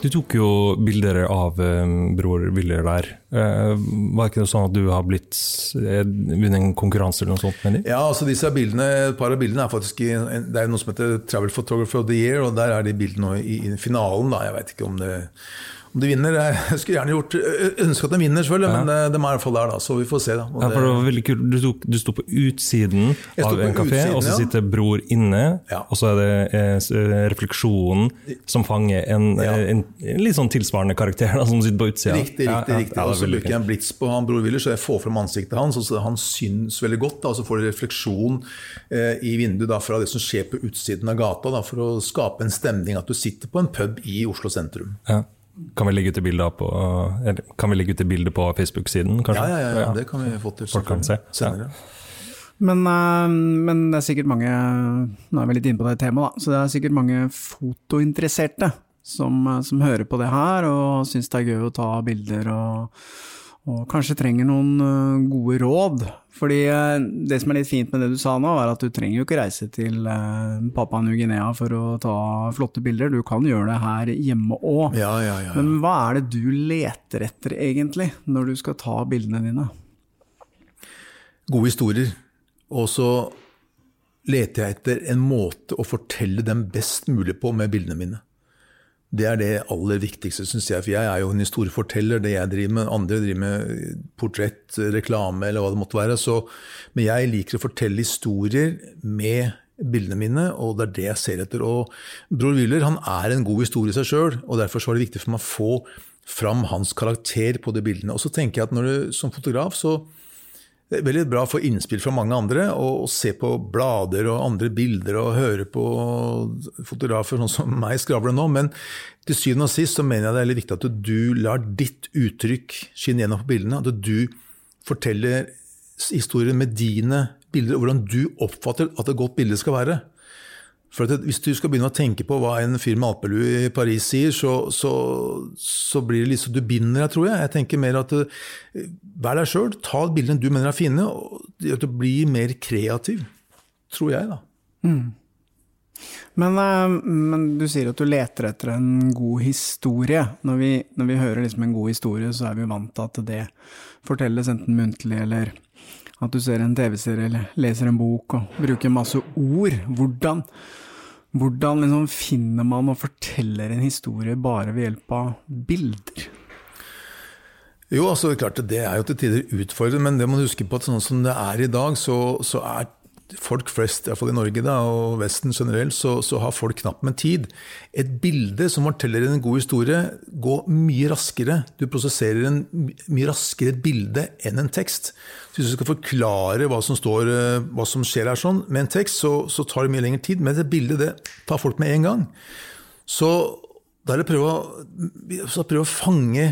Du tok jo bilder av um, bror Viller der. Uh, var det ikke sånn at du har blitt eh, vunnet en konkurranse eller noe sånt med dem? Ja, altså disse bildene, Et par av bildene er faktisk i, det er noe som heter Travel Photographer of the Year, og der er de bildene i, i finalen. da, Jeg vet ikke om det om de vinner. Jeg [laughs] skulle gjerne gjort, ønske at de vinner, selvfølgelig, Ja. men eh, de er i hvert fall der, da, så vi får se. da. Ja, for det var veldig kult. Du, tok, du sto på utsiden av på en kafé, og så sitter bror inne, Ja. og så er det eh, eh, refleksjonen som fanger en, en, en litt sånn tilsvarende karakter da, som sitter på utsida. Riktig, riktig. riktig. og så bruker jeg en blits på han Bror Willer, så jeg får frem ansiktet hans. og så Han syns veldig godt, da, og så får du refleksjon eh, i vinduet da, fra det som skjer på utsiden av gata, da, for å skape en stemning at du sitter på en pub i Oslo sentrum. Ja. Kan vi legge ut det bildet på, eller, kan vi legge ut det bildet på Facebook-siden, kanskje? Ja, ja, ja, det kan vi få til Folk kan se. senere. Men, eh, men det er sikkert mange Nå er vi litt inne på det temaet, da. Så det er sikkert mange fotointeresserte som, eh, som hører på det her og syns det er gøy å ta bilder og, og kanskje trenger noen eh, gode råd. Fordi eh, det som er litt fint med det du sa nå, er at du trenger jo ikke reise til Papa Papua New-Guinea for å ta flotte bilder. Du kan gjøre det her hjemme òg. Ja, ja, ja. ja. Men hva er det du leter etter egentlig, når du skal ta bildene dine? Gode historier. Og så leter jeg etter en måte å fortelle dem best mulig på med bildene mine. Det er det aller viktigste, syns jeg. For jeg er jo en historieforteller, det jeg driver med. Andre driver med portrett, reklame eller hva det måtte være. Så, men jeg liker å fortelle historier med bildene mine, og det er det jeg ser etter. Og Bror Wyller han er en god historie i seg sjøl, og derfor så var det viktig for meg å få fram hans karakter på de bildene. Og så tenker jeg at når du som fotograf så det er veldig bra å få innspill fra mange andre, og, se på blader og andre bilder og høre på fotografer sånn som meg skravle nå, men til syvende og sist så mener jeg det er veldig viktig at du lar ditt uttrykk skinne gjennom på bildene. At du forteller historien med dine bilder, og hvordan du oppfatter at et godt bilde skal være. For Hvis du skal begynne å tenke på hva en fyr med alpelue i Paris sier, så, så, så blir det liksom Du binder deg, tror jeg. Jeg tenker mer at eh, Vær deg sjøl. Ta bildene du mener er fine, og bli mer kreativ. Tror jeg, da. Men, eh, men du sier at du leter etter en god historie. Når vi, når vi hører liksom en god historie, så er vi vant til at det fortelles enten muntlig eller at du ser en TV-serie eller leser en bok og bruker masse ord. Hvordan, hvordan liksom finner man og forteller en historie bare ved hjelp av bilder? Jo, altså klart det er jo til tider utfordrende, men det må du huske på at sånn som det er i dag, så, så er folk flest, iallfall i Norge da, og Vesten generelt, så, så har folk knapt med tid. Et bilde som forteller en god historie, går mye raskere. Du prosesserer en mye raskere bilde enn en tekst. Så hvis du skal forklare hva som, står, eh, hva som skjer her sånn, med en tekst, så, så tar det mye lengre tid. Men et bilde det tar folk med en gang. Så da er det å prøve å fange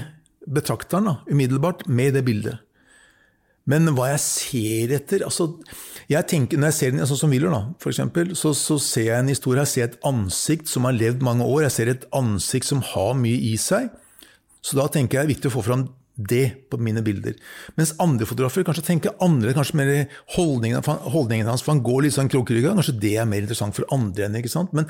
betrakteren da, umiddelbart med det bildet. Men hva jeg ser etter altså, jeg tenker, Når jeg ser den sånn som Willer, så, så ser jeg en historie, jeg ser et ansikt som har levd mange år, jeg ser et ansikt som har mye i seg. Så da tenker jeg det er viktig å få fram det på mine bilder. Mens andre fotografer kanskje tenker andre, kanskje mer holdningen, holdningen hans, for han går litt sånn krokrygga. Kanskje det er mer interessant for andre enn ikke sant? Men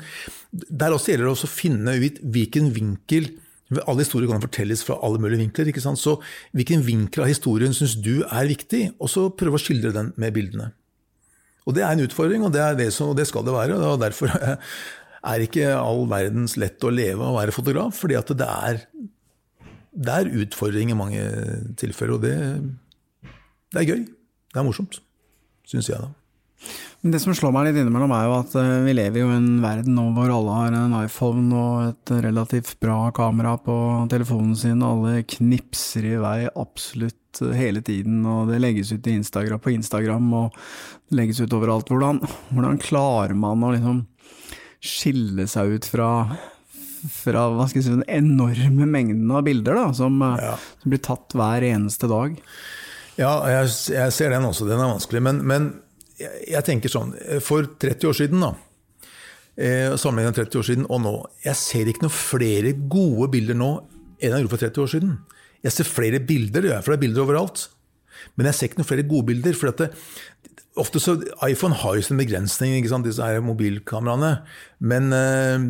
der også gjelder det også å finne ut hvilken vinkel alle historier kan fortelles fra alle mulige vinkler. ikke sant? Så hvilken vinkel av historien syns du er viktig, og så prøve å skildre den med bildene. Og Det er en utfordring, og det, det, som, og det skal det være. og Derfor [laughs] er ikke all verdens lett å leve og være fotograf, fordi at det er, det er utfordring i mange tilfeller. Og det, det er gøy. Det er morsomt, syns jeg, da. Men det som slår meg litt innimellom, er jo at eh, vi lever jo i en verden nå hvor alle har en iPhone og et relativt bra kamera på telefonen sin, og alle knipser i vei absolutt eh, hele tiden, og det legges ut i Instagram, på Instagram, og det legges ut overalt. Hvordan, hvordan klarer man å liksom skille seg ut fra fra hva skal jeg si, den enorme mengden av bilder da, som, eh, Ja. som blir tatt hver eneste dag. Ja, jeg, jeg ser den også. Den er vanskelig. Men, men jeg, tenker sånn For 30 år siden, da. eh, sammenlignet med 30 år siden og nå. Jeg ser ikke noen flere gode bilder nå enn jeg gjorde for 30 år siden. Jeg ser flere bilder, jeg, for det er bilder overalt. Men jeg ser ikke noen flere gode bilder. for det, ofte så, iPhone har jo sin begrensning, ikke sant, disse her mobilkameraene. Men eh,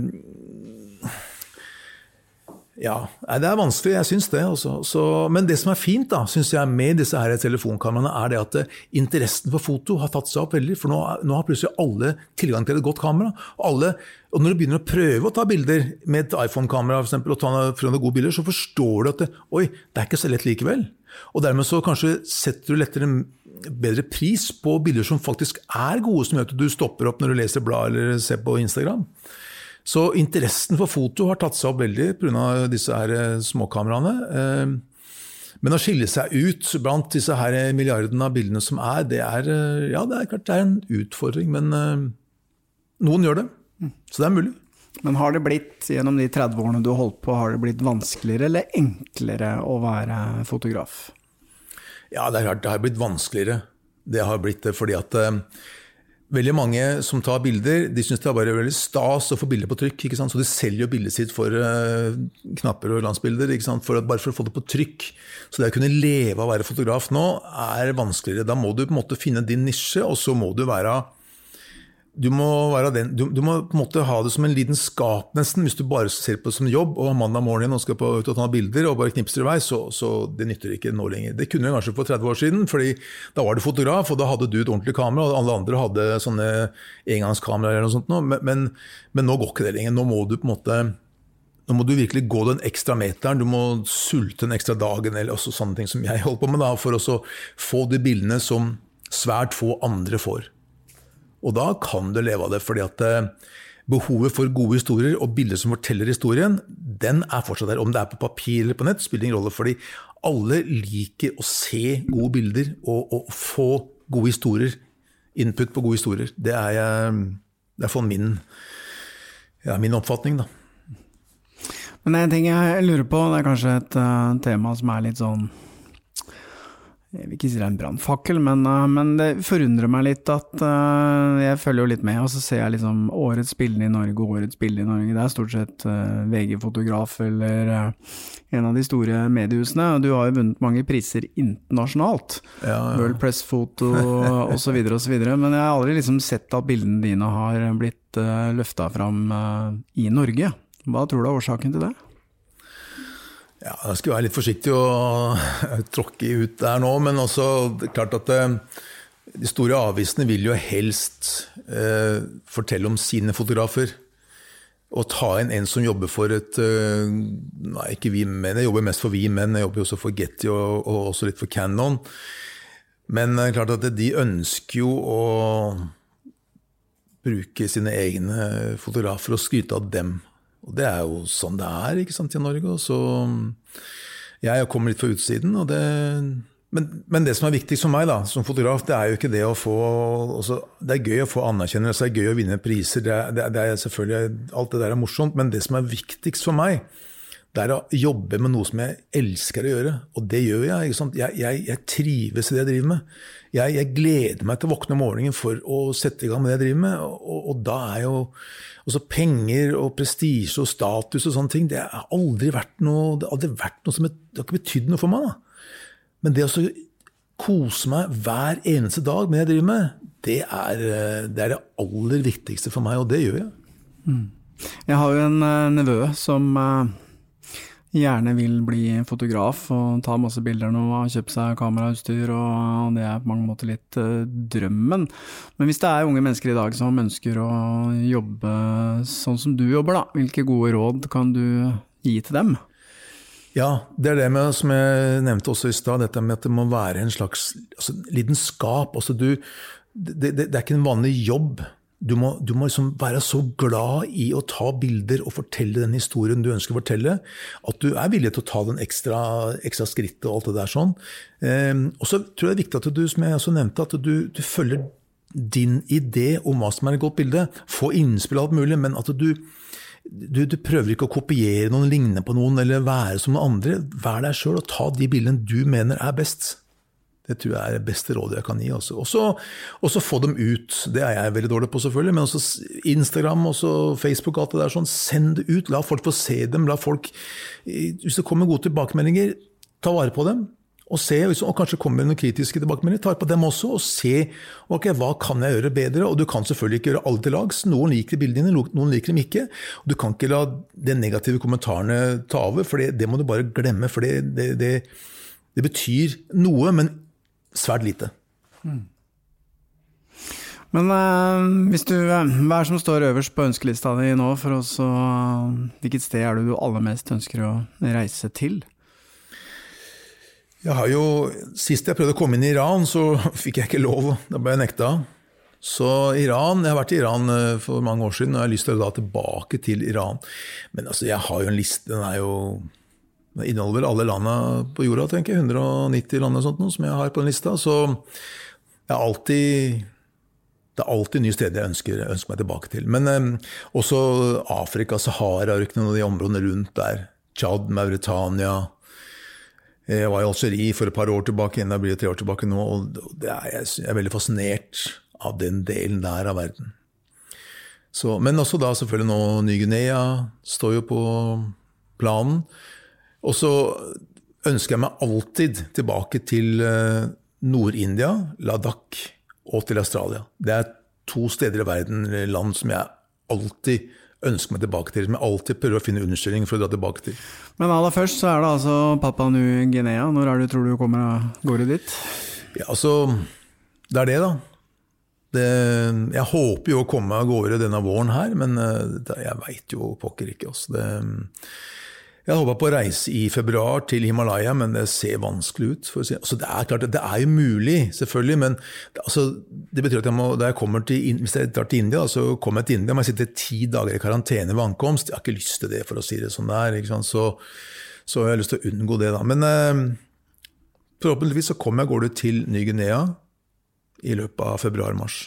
ja, det er vanskelig, jeg syns det. Også. Så, men det som er fint da, synes jeg, med disse her telefonkameraene, er det at eh, interessen for foto har tatt seg opp veldig. For nå, nå har plutselig alle tilgang til et godt kamera. Alle, og når du begynner å prøve å ta bilder med et iPhone-kamera og ta noen gode bilder, så forstår du at det, oi, det er ikke så lett likevel. Og dermed så kanskje setter du lettere bedre pris på bilder som faktisk er gode, som gjør at du stopper opp når du leser blad eller ser på Instagram. Så interessen for foto har tatt seg opp veldig pga. disse her eh, småkameraene. Eh, men å skille seg ut blant disse her milliardene av bildene som er, det er, eh, ja, det er klart det er en utfordring. Men noen gjør det. Så det er mulig. Men har det blitt, gjennom de 30 årene du har holdt på, har det blitt vanskeligere eller enklere å være fotograf? Ja, det er klart det har blitt vanskeligere. Det har blitt det fordi at Veldig mange som tar bilder, de syns det er bare veldig stas å få bilder på trykk. Så de selger jo bildet sitt for uh, knapper og sant? For, bare for å få det på trykk. Så det å kunne leve av å være fotograf nå er vanskeligere. Da må du på en måte finne din nisje, og så må du være du må, den, du, du må, på en måte ha det som en lidenskap, nesten. Hvis du bare ser på det som jobb og mandag morgen og skal på, ut og ta bilder og bare knipser i vei, så, så det nytter ikke nå lenger. Det kunne du kanskje for 30 år siden, fordi da var du fotograf, og da hadde du et ordentlig kamera, og alle andre hadde sånne engangskameraer eller noe sånt. Men, men, men, nå går ikke det lenger. Nå må du på en måte nå må du virkelig gå den ekstra meteren, du må sulte den ekstra dagen, eller også sånne ting som jeg holder på med, da, for å få de bildene som svært få andre får. Og da kan du leve av det, fordi at eh, behovet for gode historier og bilder som forteller historien, den er fortsatt der. Om det er på papir eller på nett, spiller ingen rolle. fordi alle liker å se gode bilder og, og få gode historier. Input på gode historier. Det er, det er for min, ja, min oppfatning, da. Men en ting jeg lurer på, det er kanskje et uh, tema som er litt sånn jeg vil ikke si det er en brannfakkel, men, uh, men, det forundrer meg litt at uh, Jeg følger jo litt med, og så ser jeg liksom årets bilde i Norge, årets bilde i Norge. Det er stort sett uh, VG-fotograf eller en av de store mediehusene. Og du har jo vunnet mange priser internasjonalt. Ja, ja. World Press Photo osv. osv. Men jeg har aldri liksom sett at bildene dine har blitt uh, løfta fram i Norge. Hva tror du er årsaken til det? Ja, Jeg skal være litt forsiktig og [laughs] tråkke ut der nå, men også klart at eh, de store avisene vil jo helst eh, fortelle om sine fotografer. Og ta inn en som jobber for et eh, Nei, ikke vi menn, jeg jobber mest for vi menn. Jeg jobber også for Getty og, og også litt for Cannon. Men det er klart at de ønsker jo å bruke sine egne fotografer og skryte av dem. Og det er jo sånn det er ikke sant, i Norge. Så jeg kommer litt fra utsiden. Det, men, men, det som er viktigst for meg da, som fotograf, det er jo ikke det å få også, altså, Det er gøy å få anerkjennelse, det er gøy å vinne priser. Det, det, det er selvfølgelig, Alt det der er morsomt. Men det som er viktigst for meg, det er å jobbe med noe som jeg elsker å gjøre. Og det gjør jeg. Jeg, jeg, jeg, trives i det jeg driver med. Jeg, jeg, gleder meg til å våkne om morgenen for å sette i gang med det jeg driver med. Og, og da er jo også penger og prestisje og status og sånne ting Det har aldri vært noe det aldri vært noe som det har ikke betydd noe for meg. da. Men det å kose meg hver eneste dag med det jeg driver med, det er, det er, det aller viktigste for meg, og det gjør jeg. Mm. Jeg har jo en uh, nevø som uh gjerne vil bli fotograf og ta masse bilder nå, har kjøpt seg kamerautstyr, og det er på mange måter litt uh, drømmen. Men hvis det er unge mennesker i dag som ønsker å jobbe sånn som du jobber, da, hvilke gode råd kan du gi til dem? Ja, det er det med, som jeg nevnte også i stad, dette med at det må være en slags altså, lidenskap. Altså, du, det, det, det er ikke en vanlig jobb. Du må, du må liksom være så glad i å ta bilder og fortelle den historien du ønsker å fortelle, at du er villig til å ta den ekstra, ekstra skrittet og alt det der sånn. Eh, og så tror jeg det er viktig at du, som jeg også nevnte, at du, du følger din idé om hva som er et godt bilde. Få innspill og alt mulig, men at du, du, du, prøver ikke å kopiere noen, ligne på noen eller være som noen andre. Vær deg sjøl og ta de bildene du mener er best. Det tror jeg er det beste rådet jeg kan gi. Også. Også, også få dem ut. Det er jeg veldig dårlig på, selvfølgelig. Men også Instagram, og Facebook, alt det der. sånn, Send det ut. La folk få se dem. la folk, Hvis det kommer gode tilbakemeldinger, ta vare på dem. Og, se, og kanskje kommer noen kritiske tilbakemeldinger. Ta på dem også, og se ok, hva kan jeg gjøre bedre. Og du kan selvfølgelig ikke gjøre alle til lags. Noen liker bildene noen liker dem ikke. Og du kan ikke la de negative kommentarene ta over, for det, det må du bare glemme. For det, det, det betyr noe, men svært lite. Mm. Men hvis du, uh, hva er det som står øverst på ønskelista di nå? for oss, uh, Hvilket sted er det du aller mest ønsker å reise til? Jeg har jo, Sist jeg prøvde å komme inn i Iran, så [laughs] fikk jeg ikke lov. Da ble jeg nekta. Så Iran, Jeg har vært i Iran for mange år siden og jeg har lyst til å dra tilbake til Iran. Men altså, jeg har jo en liste. Den er jo det inneholder vel alle landene på jorda, tenker jeg. 190 land og sånt noe, som jeg har på den lista. Så det er alltid det er alltid nye steder jeg ønsker, ønsker meg tilbake til. Men eh, også Afrika, Sahara-ørkenen og de områdene rundt der. Tsjad, Mauritania. Jeg var i Algerie for et par år tilbake, enda blir det tre år tilbake nå. og er, Jeg er veldig fascinert av den delen der av verden. Så, men også da selvfølgelig nå Ny-Guinea står jo på planen. Og så ønsker jeg meg alltid tilbake til eh, Nord-India, Ladakh og til Australia. Det er to steder i verden, land som jeg alltid ønsker meg tilbake til. Som jeg alltid prøver å finne unnskyldning for å dra tilbake til. Men aller først så er det altså Papua New-Guinea. Når er det du tror du kommer av gårde dit? Ja, altså Det er det, da. Det, jeg håper jo å komme av gårde denne våren her, men eh, jeg veit jo pokker ikke. Altså. Det, jeg hadde håpa på å reise i februar til Himalaya, men det ser vanskelig ut. Si. Altså, det er klart, det er jo mulig, selvfølgelig, men altså, det betyr at jeg må, jeg til, hvis jeg drar til India, så kommer jeg til India, må jeg sitte ti dager i karantene ved ankomst. Jeg har ikke lyst til det, for å si det som det er. Så, så, jeg har lyst til å unngå det. da. Men eh, forhåpentligvis så kommer jeg av gårde til Ny-Guinea i løpet av februar-mars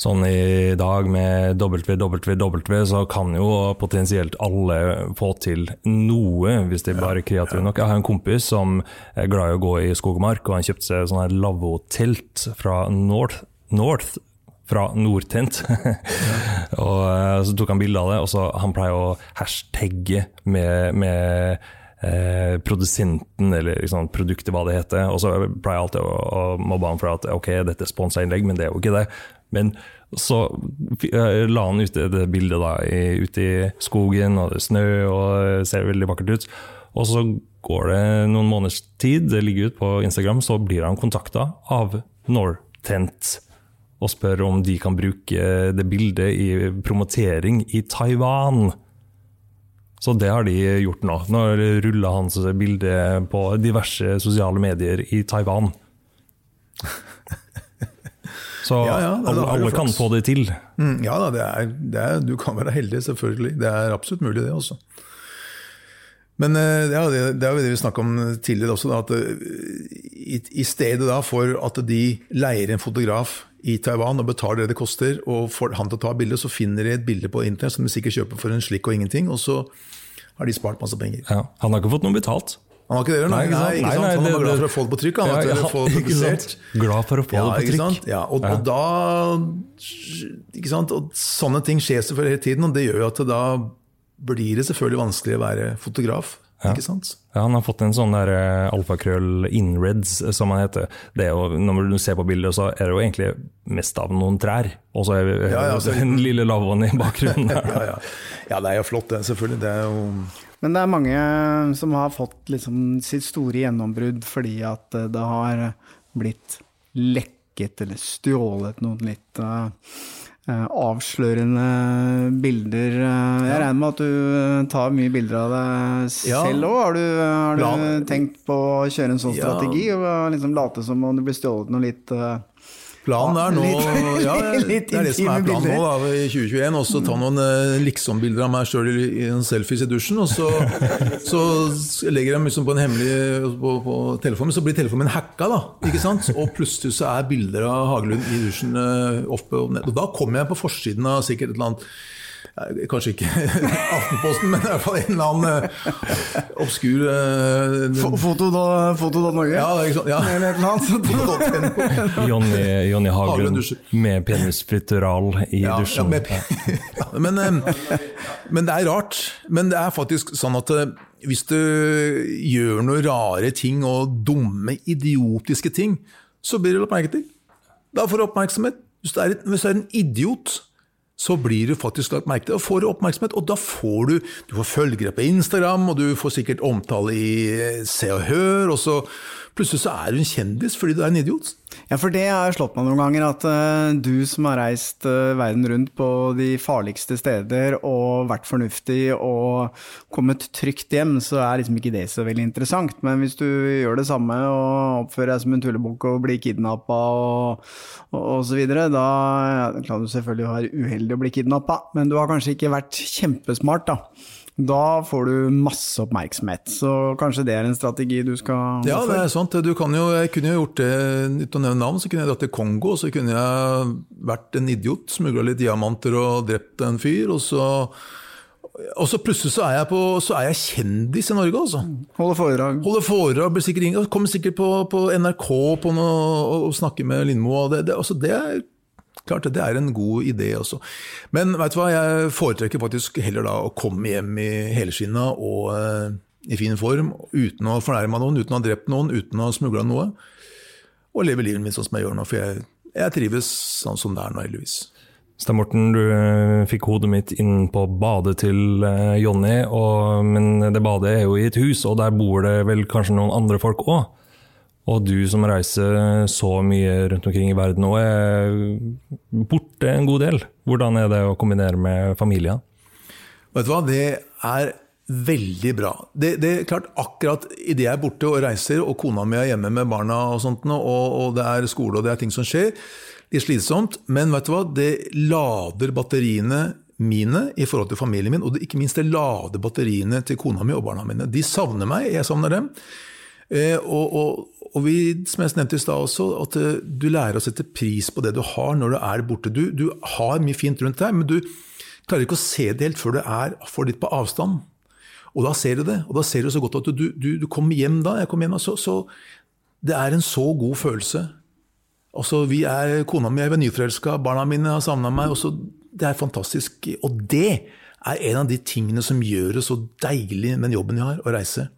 sånn i dag med www, så kan jo potensielt alle få til noe, hvis de bare er kreative nok. Jeg har en kompis som er glad i å gå i skog og han kjøpte seg sånn lavvo-telt fra North, North fra Nordtent. [laughs] og eh, Så tok han bilde av det, og så han pleier å hashtagge med, med eh, produsenten eller liksom, produktet, hva det heter. Og så pleier jeg alltid å, å mobbe han for at ok, dette er sponsa innlegg, men det er jo ikke det. Men så la han ut det bildet da, ute i skogen, og det er snø og det ser veldig vakkert ut. Og så går det noen måneders tid, det ligger ut på Instagram, så blir han kontakta av Nortent og spør om de kan bruke det bildet i promotering i Taiwan. Så det har de gjort nå. Nå ruller hans bilde på diverse sosiale medier i Taiwan. Så ja, ja, alle, alle kan få det til. Mm, ja da, det er, det er, du kan være heldig, selvfølgelig. Det er absolutt mulig, det også. Men eh, ja, det, det er jo det vi snakka om tidligere også, da, at eh, i, i, stedet da for at de leier en fotograf i Taiwan og betaler det det koster, og får han til å ta bilde, så finner de et bilde på internett som de sikkert kjøper for en slikk og ingenting, og så har de spart masse penger. Ja, han har ikke fått noe betalt. Han var ikke det, nei, ikke sant? Han var glad for å få det på trykk. Han ja, ja, få det publisert. Glad for å få ja, det på trykk. Ja, og, og, da ikke sant? Og sånne ting skjer selvfølgelig hele tiden, og det gjør jo at da blir det selvfølgelig vanskelig å være fotograf. Ja. Ikke sant? Ja, han har fått en sånn der uh, alfakrøll inreds, som han heter. Det er jo, når du ser på bildet, så er det jo egentlig mest av noen trær. Og så er [laughs] så, den lille lavvoen i bakgrunnen. [laughs] ja, ja. ja, det er jo flott, det, selvfølgelig. Det er jo men det er mange som har fått liksom sitt store gjennombrudd fordi at eh, det har blitt lekket eller stjålet noen litt uh, avslørende bilder. Jeg regner med at du tar mye bilder av deg selv òg. Har, du, har du tenkt på å kjøre en sånn strategi? Og liksom late som om det blir stjålet noe litt uh, Planen er nå [laughs] ja, [laughs] Det er det som er planen nå da, i 2021. Også ta noen eh, liksom-bilder av meg sjøl i en selfies i dusjen. Og så, [laughs] så legger jeg liksom på en hemmelig på, på telefonen, så blir telefonen min hacka. da, ikke sant? Og plutselig så er bilder av Hagelund i dusjen eh, oppe og ned. Og da kommer jeg på forsiden av sikkert et eller annet Kanskje ikke [laughs] Aftenposten, men i hvert fall en eller annen eh, obskur eh, Fo- Foto da- Norge? Ja, det er ikke sant. Ja. Eller et eller annet. [laughs] Jonny, Jonny Haglund med penisfritural i Ja, ja, dusjen. med, [laughs] ja, men, eh, men det er rart. Men det er faktisk sånn at hvis du gjør noen rare ting og dumme, idiotiske ting, så blir du lagt merke til. Da får du oppmerksomhet. Hvis du er, hvis du er en idiot, så blir du faktisk lagt merke til og får oppmerksomhet. Og da får du du får følgere på Instagram, og du får sikkert omtale i Se og Hør, og så plutselig så er du en kjendis fordi du er en idiot. Ja, for det har slått meg noen ganger, at uh, du som har reist uh, verden rundt på de farligste steder og vært fornuftig og kommet trygt hjem, så er liksom ikke det så veldig interessant. Men hvis du gjør det samme og oppfører deg som en tullebukk og blir kidnappa og, og, og så videre, da ja, kan du selvfølgelig være uheldig å bli kidnappa, men du har kanskje ikke vært kjempesmart, da. Da får du masse oppmerksomhet, så kanskje det er en strategi du skal Ja, det er sant. Du kan jo, jeg kunne jo gjort det uten å nevne navn. Så kunne jeg dratt til Kongo, så kunne jeg vært en idiot, smugla litt diamanter og drept en fyr. Og så, og så plutselig så er, jeg på, så er jeg kjendis i Norge, altså. Holder foredrag. Holder foredrag, blir sikkert ringt, kommer sikkert på, på NRK på noe, og, og snakker med Lindmo. Det, det, altså det er klart det er en god idé også. Men vet du hva, jeg foretrekker faktisk heller da å komme hjem i helskinna og eh, i fin form, uten å fornærme noen, uten å ha drept noen, uten å ha smugla noe. Og leve livet mitt sånn som jeg gjør nå, for jeg, jeg trives sånn som det er nå, heldigvis. Stein Morten, du eh, fikk hodet mitt inn på badet til eh, Jonny, men det badet er jo i et hus, og der bor det vel kanskje noen andre folk òg? Og du som reiser så mye rundt omkring i verden nå, er borte en god del. Hvordan er det å kombinere med familien? Vet du hva, det er veldig bra. Det, det er klart, akkurat idet jeg er borte og reiser, og kona mi er hjemme med barna, og sånt, og, og det er skole og det er ting som skjer, litt slitsomt, men vet du hva, det lader batteriene mine i forhold til familien min, og ikke minst det lader batteriene til kona mi og barna mine. De savner meg, jeg savner dem. Eh, og, og, og vi, som jeg nevnte i stad også, at eh, du lærer å sette pris på det du har når du er borte. Du, du har mye fint rundt deg, men du klarer ikke å se det helt før du er for litt på avstand. Og da ser du det, og da ser du så godt at du, du, du kommer hjem da. Jeg kommer hjem, og så, så det er en så god følelse. Altså, vi er, Kona mi er nyforelska, barna mine har savna meg. Også, det er fantastisk. Og det er en av de tingene som gjør det så deilig med den jobben jeg har, å reise.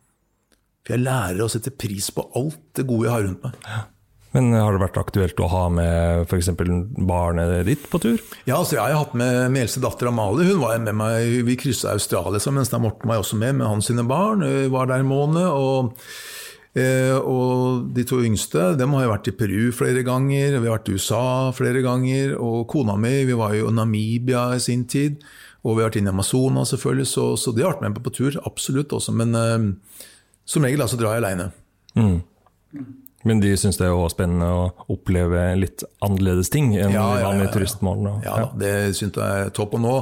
For jeg lærer å sette pris på alt det gode jeg har rundt meg. Men har det vært aktuelt å ha med f.eks. barnet ditt på tur? Ja, altså jeg har hatt med min eldste datter Amalie. Hun var med meg, Vi kryssa Australia sammen, Da Morten var også med med hans sine barn. Vi var der en måned. og Eh, og de to yngste dem har jo vært i Peru flere ganger, vi har vært i USA flere ganger. Og kona mi, vi var jo i Namibia i sin tid. Og vi har vært inne i Amazonas, selvfølgelig. Så, så de har vært med på tur, absolutt. også, Men eh, som regel altså så drar jeg aleine. Men de syns det er også spennende å oppleve litt annerledes ting enn Ja, ja, ja, ja. turistmål. Ja, Ja, det syns jeg er topp. Og nå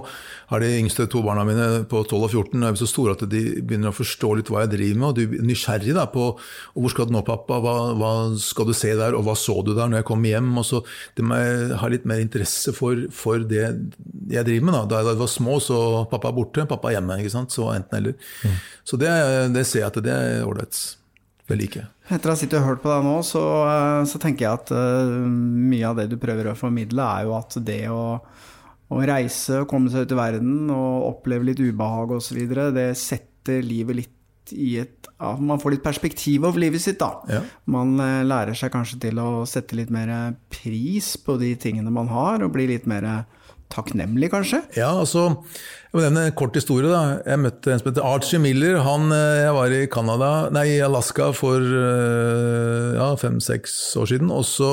har de yngste to barna mine på 12 og 14 er så store at de begynner å forstå litt hva jeg driver med. Og de er nysgjerrige da, på hvor skal du nå, pappa, hva, hva skal du se der, og hva så du der når jeg kom hjem? Og så De må ha litt mer interesse for, for det jeg driver med. Da. da jeg var små, så pappa er borte, pappa er hjemme. ikke sant? Så enten eller. Så det, det ser jeg at det er ålreit. Det liker jeg. Etter å ha sittet og hørt på deg nå, så, eh, så tenker jeg at uh, mye av det du prøver å formidle, er jo at det å, å reise og komme seg ut i verden og oppleve litt ubehag osv., det setter livet litt i et ja, Man får litt perspektiv over livet sitt, da. Ja. Man uh, lærer seg kanskje til å sette litt mer pris på de tingene man har, og bli litt mer takknemlig, kanskje. Ja, altså, jeg må nevne en kort historie. da. Jeg møtte en som heter Archie Miller. Han, eh, jeg var i Canada, nei, Alaska for eh, ja, fem-seks år siden. Og så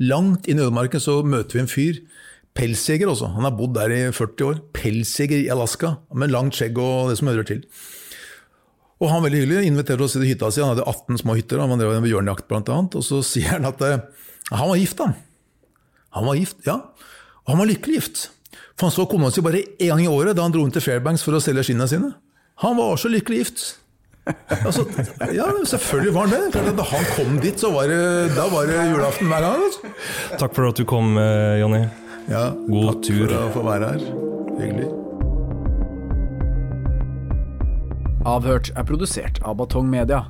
langt inn i ødemarken så møter vi en fyr. Pelsjeger også. Han har bodd der i 40 år. Pelsjeger i Alaska, med langt skjegg og det som hører til. Og han veldig hyggelig, inviterte oss til hytta si. Han hadde 18 små hytter, han drev med blant annet. Og så sier han at eh, han var gift, han. Han var gift, ja. Og han var lykkelig gift. For han så kona si bare én gang i året da han dro inn til Fairbanks for å selge skinnene sine. Han var så lykkelig gift. Altså, ja, selvfølgelig var han det. Da han kom dit, så var det, da var det julaften hver gang. Altså. Takk for at du kom, eh, Jonny. Ja, God takk tur. Takk for å få være her. Hyggelig. Avhørt er produsert av Batong Media.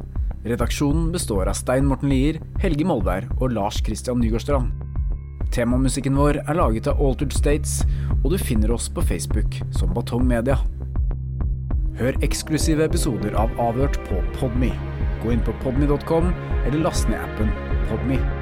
Redaksjonen består av Stein Morten Lier, Helge Molberg og Lars Christian Nygårdstrand. Temamusikken vår er laget av Altered States, og du finner oss på Facebook som Batong Media. Hør eksklusive episoder av Avhørt på Podme. Gå inn på podme.com, eller last ned appen Podme.